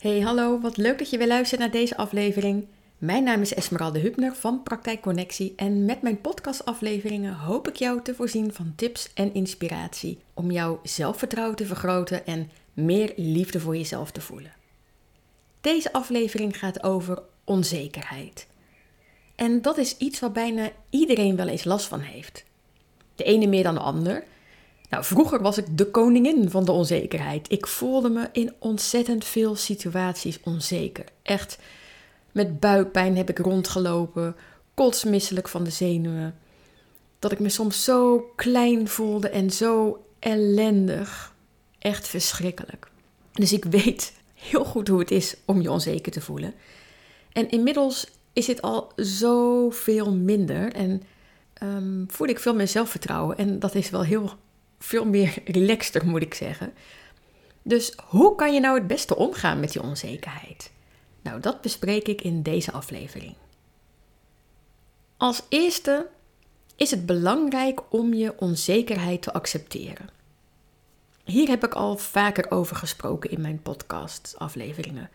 Hey, hallo, wat leuk dat je weer luistert naar deze aflevering. Mijn naam is Esmeralde Hubner van Praktijk Connectie en met mijn podcastafleveringen hoop ik jou te voorzien van tips en inspiratie om jouw zelfvertrouwen te vergroten en meer liefde voor jezelf te voelen. Deze aflevering gaat over onzekerheid. En dat is iets waar bijna iedereen wel eens last van heeft. De ene meer dan de ander, nou, vroeger was ik de koningin van de onzekerheid. Ik voelde me in ontzettend veel situaties onzeker. Echt, met buikpijn heb ik rondgelopen, kotsmisselijk van de zenuwen. Dat ik me soms zo klein voelde en zo ellendig. Echt verschrikkelijk. Dus ik weet heel goed hoe het is om je onzeker te voelen. En inmiddels is het al zoveel minder en um, voel ik veel meer zelfvertrouwen. En dat is wel heel veel meer relaxter, moet ik zeggen. Dus hoe kan je nou het beste omgaan met die onzekerheid? Nou, dat bespreek ik in deze aflevering. Als eerste is het belangrijk om je onzekerheid te accepteren. Hier heb ik al vaker over gesproken in mijn podcast-afleveringen.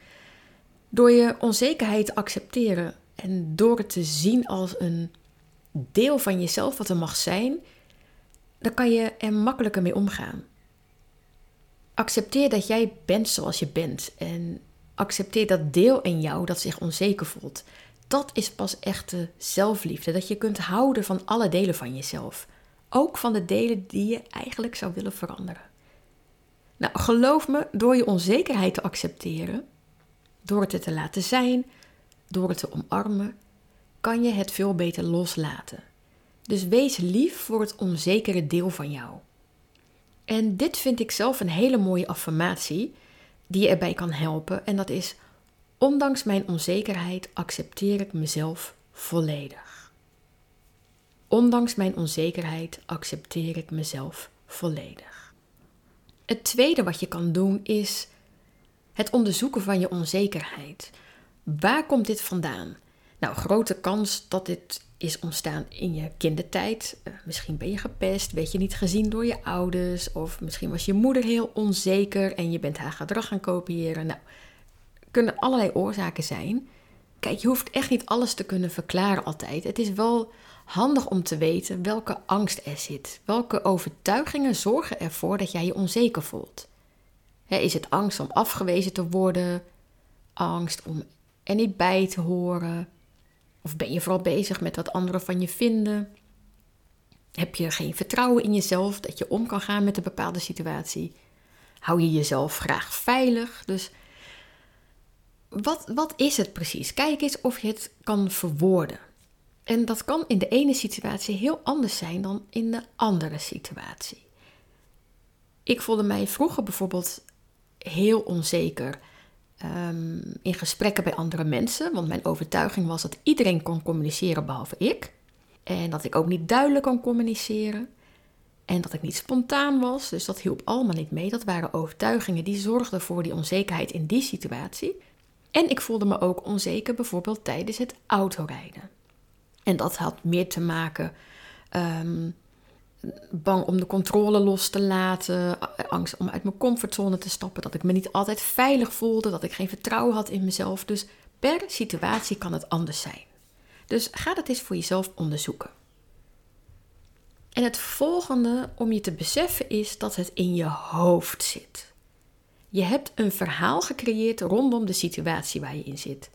Door je onzekerheid te accepteren en door het te zien als een deel van jezelf wat er mag zijn, dan kan je er makkelijker mee omgaan. Accepteer dat jij bent zoals je bent en accepteer dat deel in jou dat zich onzeker voelt. Dat is pas echte zelfliefde, dat je kunt houden van alle delen van jezelf. Ook van de delen die je eigenlijk zou willen veranderen. Nou, geloof me, door je onzekerheid te accepteren, door het te laten zijn, door het te omarmen, kan je het veel beter loslaten. Dus wees lief voor het onzekere deel van jou. En dit vind ik zelf een hele mooie affirmatie die je erbij kan helpen. En dat is: Ondanks mijn onzekerheid accepteer ik mezelf volledig. Ondanks mijn onzekerheid accepteer ik mezelf volledig. Het tweede wat je kan doen is het onderzoeken van je onzekerheid. Waar komt dit vandaan? Nou, grote kans dat dit is ontstaan in je kindertijd. Uh, misschien ben je gepest, weet je niet gezien door je ouders, of misschien was je moeder heel onzeker en je bent haar gedrag gaan kopiëren. Nou, kunnen allerlei oorzaken zijn. Kijk, je hoeft echt niet alles te kunnen verklaren altijd. Het is wel handig om te weten welke angst er zit. Welke overtuigingen zorgen ervoor dat jij je onzeker voelt? is het angst om afgewezen te worden? Angst om er niet bij te horen? Of ben je vooral bezig met wat anderen van je vinden? Heb je geen vertrouwen in jezelf dat je om kan gaan met een bepaalde situatie? Hou je jezelf graag veilig? Dus wat, wat is het precies? Kijk eens of je het kan verwoorden. En dat kan in de ene situatie heel anders zijn dan in de andere situatie. Ik voelde mij vroeger bijvoorbeeld heel onzeker Ehm, in gesprekken bij andere mensen. Want mijn overtuiging was dat iedereen kon communiceren behalve ik. En dat ik ook niet duidelijk kon communiceren. En dat ik niet spontaan was. Dus dat hielp allemaal niet mee. Dat waren overtuigingen die zorgden voor die onzekerheid in die situatie. En ik voelde me ook onzeker bijvoorbeeld tijdens het autorijden. En dat had meer te maken um, bang om de controle los te laten, angst om uit mijn comfortzone te stappen, dat ik me niet altijd veilig voelde, dat ik geen vertrouwen had in mezelf. Dus per situatie kan het anders zijn. Dus ga dat eens voor jezelf onderzoeken. En het volgende om je te beseffen is dat het in je hoofd zit. Je hebt een verhaal gecreëerd rondom de situatie waar je in zit.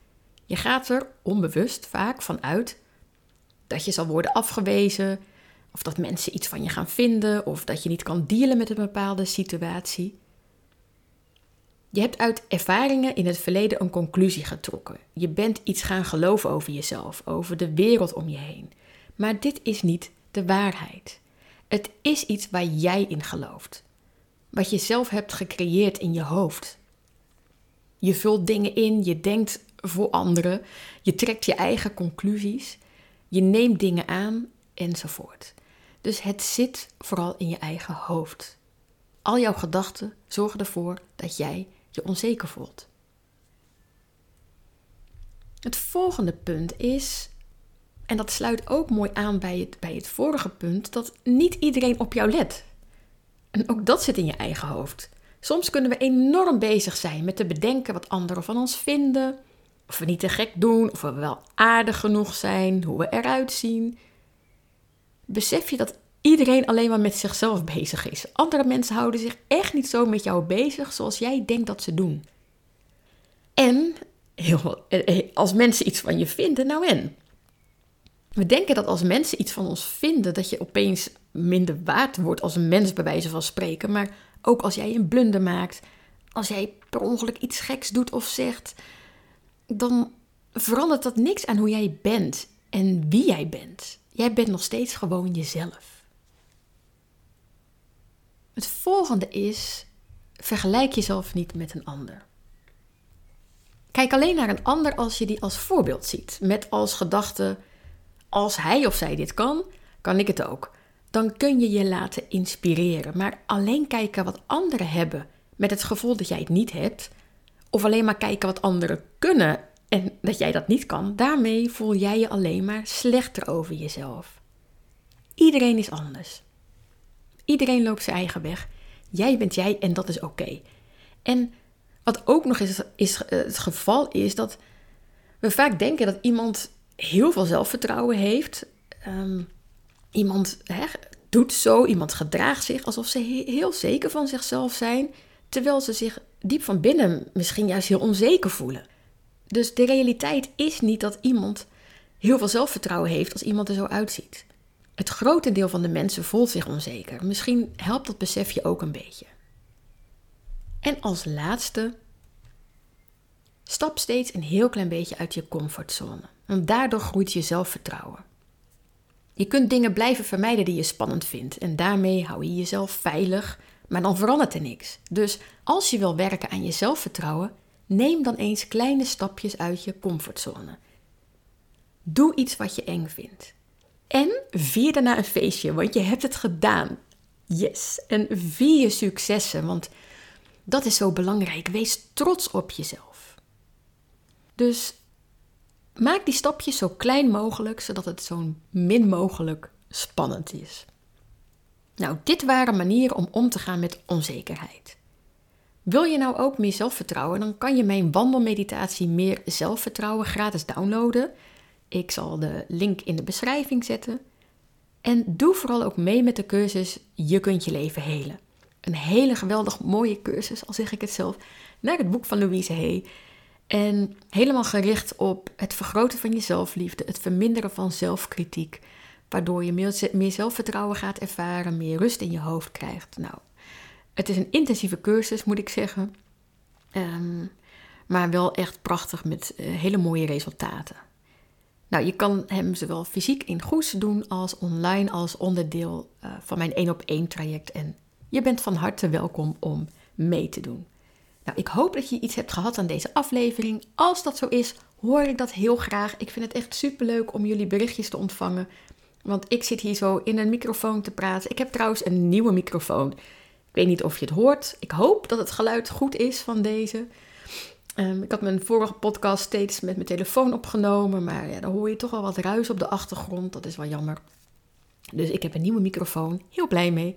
Je gaat er onbewust vaak van uit dat je zal worden afgewezen, of dat mensen iets van je gaan vinden, of dat je niet kan dealen met een bepaalde situatie. Je hebt uit ervaringen in het verleden een conclusie getrokken. Je bent iets gaan geloven over jezelf, over de wereld om je heen. Maar dit is niet de waarheid. Het is iets waar jij in gelooft. Wat je zelf hebt gecreëerd in je hoofd. Je vult dingen in, je denkt voor anderen, je trekt je eigen conclusies, je neemt dingen aan enzovoort. Dus het zit vooral in je eigen hoofd. Al jouw gedachten zorgen ervoor dat jij je onzeker voelt. Het volgende punt is, en dat sluit ook mooi aan bij het, bij het vorige punt, dat niet iedereen op jou let. En ook dat zit in je eigen hoofd. Soms kunnen we enorm bezig zijn met te bedenken wat anderen van ons vinden, of we niet te gek doen, of we wel aardig genoeg zijn, hoe we eruit zien. Besef je dat iedereen alleen maar met zichzelf bezig is? Andere mensen houden zich echt niet zo met jou bezig zoals jij denkt dat ze doen. En heel, eh, eh, als mensen iets van je vinden, nou en? We denken dat als mensen iets van ons vinden, dat je opeens minder waard wordt als een mens, bij wijze van spreken. Maar ook als jij een blunder maakt, als jij per ongeluk iets geks doet of zegt, dan verandert dat niks aan hoe jij bent en wie jij bent. Jij bent nog steeds gewoon jezelf. Het volgende is: vergelijk jezelf niet met een ander. Kijk alleen naar een ander als je die als voorbeeld ziet, met als gedachte: als hij of zij dit kan, kan ik het ook. Dan kun je je laten inspireren. Maar alleen kijken wat anderen hebben met het gevoel dat jij het niet hebt, of alleen maar kijken wat anderen kunnen en dat jij dat niet kan, daarmee voel jij je alleen maar slechter over jezelf. Iedereen is anders. Iedereen loopt zijn eigen weg. Jij bent jij en dat is oké. En wat ook nog eens is, eh, het geval is dat we vaak denken dat iemand heel veel zelfvertrouwen heeft. Um, iemand doet zo, iemand gedraagt zich alsof ze heel zeker van zichzelf zijn, terwijl ze zich diep van binnen misschien juist heel onzeker voelen. Dus de realiteit is niet dat iemand heel veel zelfvertrouwen heeft als iemand er zo uitziet. Het grote deel van de mensen voelt zich onzeker. Misschien helpt dat besef je ook een beetje. En als laatste, stap steeds een heel klein beetje uit je comfortzone. Want daardoor groeit je zelfvertrouwen. Je kunt dingen blijven vermijden die je spannend vindt. En daarmee hou je jezelf veilig, maar dan verandert er niks. Dus als je wil werken aan je zelfvertrouwen, neem dan eens kleine stapjes uit je comfortzone. Doe iets wat je eng vindt. En vier daarna een feestje, want je hebt het gedaan. Yes. En vier je successen, want dat is zo belangrijk. Wees trots op jezelf. Dus maak die stapjes zo klein mogelijk, zodat het zo min mogelijk spannend is. Nou, dit waren manieren om om te gaan met onzekerheid. Wil je nou ook meer zelfvertrouwen, dan kan je mijn wandelmeditatie Meer Zelfvertrouwen gratis downloaden. Ik zal de link in de beschrijving zetten. En doe vooral ook mee met de cursus Je kunt je leven helen. Een hele geweldig mooie cursus, al zeg ik het zelf, naar het boek van Louise Hay. En helemaal gericht op het vergroten van je zelfliefde, het verminderen van zelfkritiek, waardoor je meer, zelfvertrouwen gaat ervaren, meer rust in je hoofd krijgt. Nou, het is een intensieve cursus, moet ik zeggen. Ehm, maar wel echt prachtig met eh, hele mooie resultaten. Nou, je kan hem zowel fysiek in Goes doen als online als onderdeel uh, van mijn 1 op 1 traject. En je bent van harte welkom om mee te doen. Nou, ik hoop dat je iets hebt gehad aan deze aflevering. Als dat zo is, hoor ik dat heel graag. Ik vind het echt superleuk om jullie berichtjes te ontvangen. Want ik zit hier zo in een microfoon te praten. Ik heb trouwens een nieuwe microfoon. Ik weet niet of je het hoort. Ik hoop dat het geluid goed is van deze. Ehm, ik had mijn vorige podcast steeds met mijn telefoon opgenomen, maar ja, dan hoor je toch wel wat ruis op de achtergrond. Dat is wel jammer. Dus ik heb een nieuwe microfoon. Heel blij mee.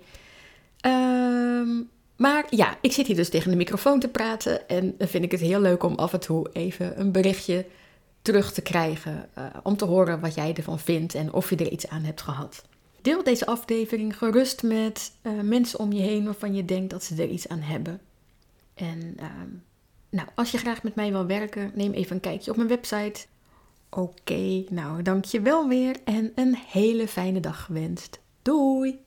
Ehm, maar ja, ik zit hier dus tegen de microfoon te praten en dan vind ik het heel leuk om af en toe even een berichtje terug te krijgen. Uh, om te horen wat jij ervan vindt en of je er iets aan hebt gehad. Deel deze aflevering gerust met uh, mensen om je heen waarvan je denkt dat ze er iets aan hebben. En ehm, nou, als je graag met mij wil werken, neem even een kijkje op mijn website. Oké, nou dank je wel weer en een hele fijne dag gewenst. Doei!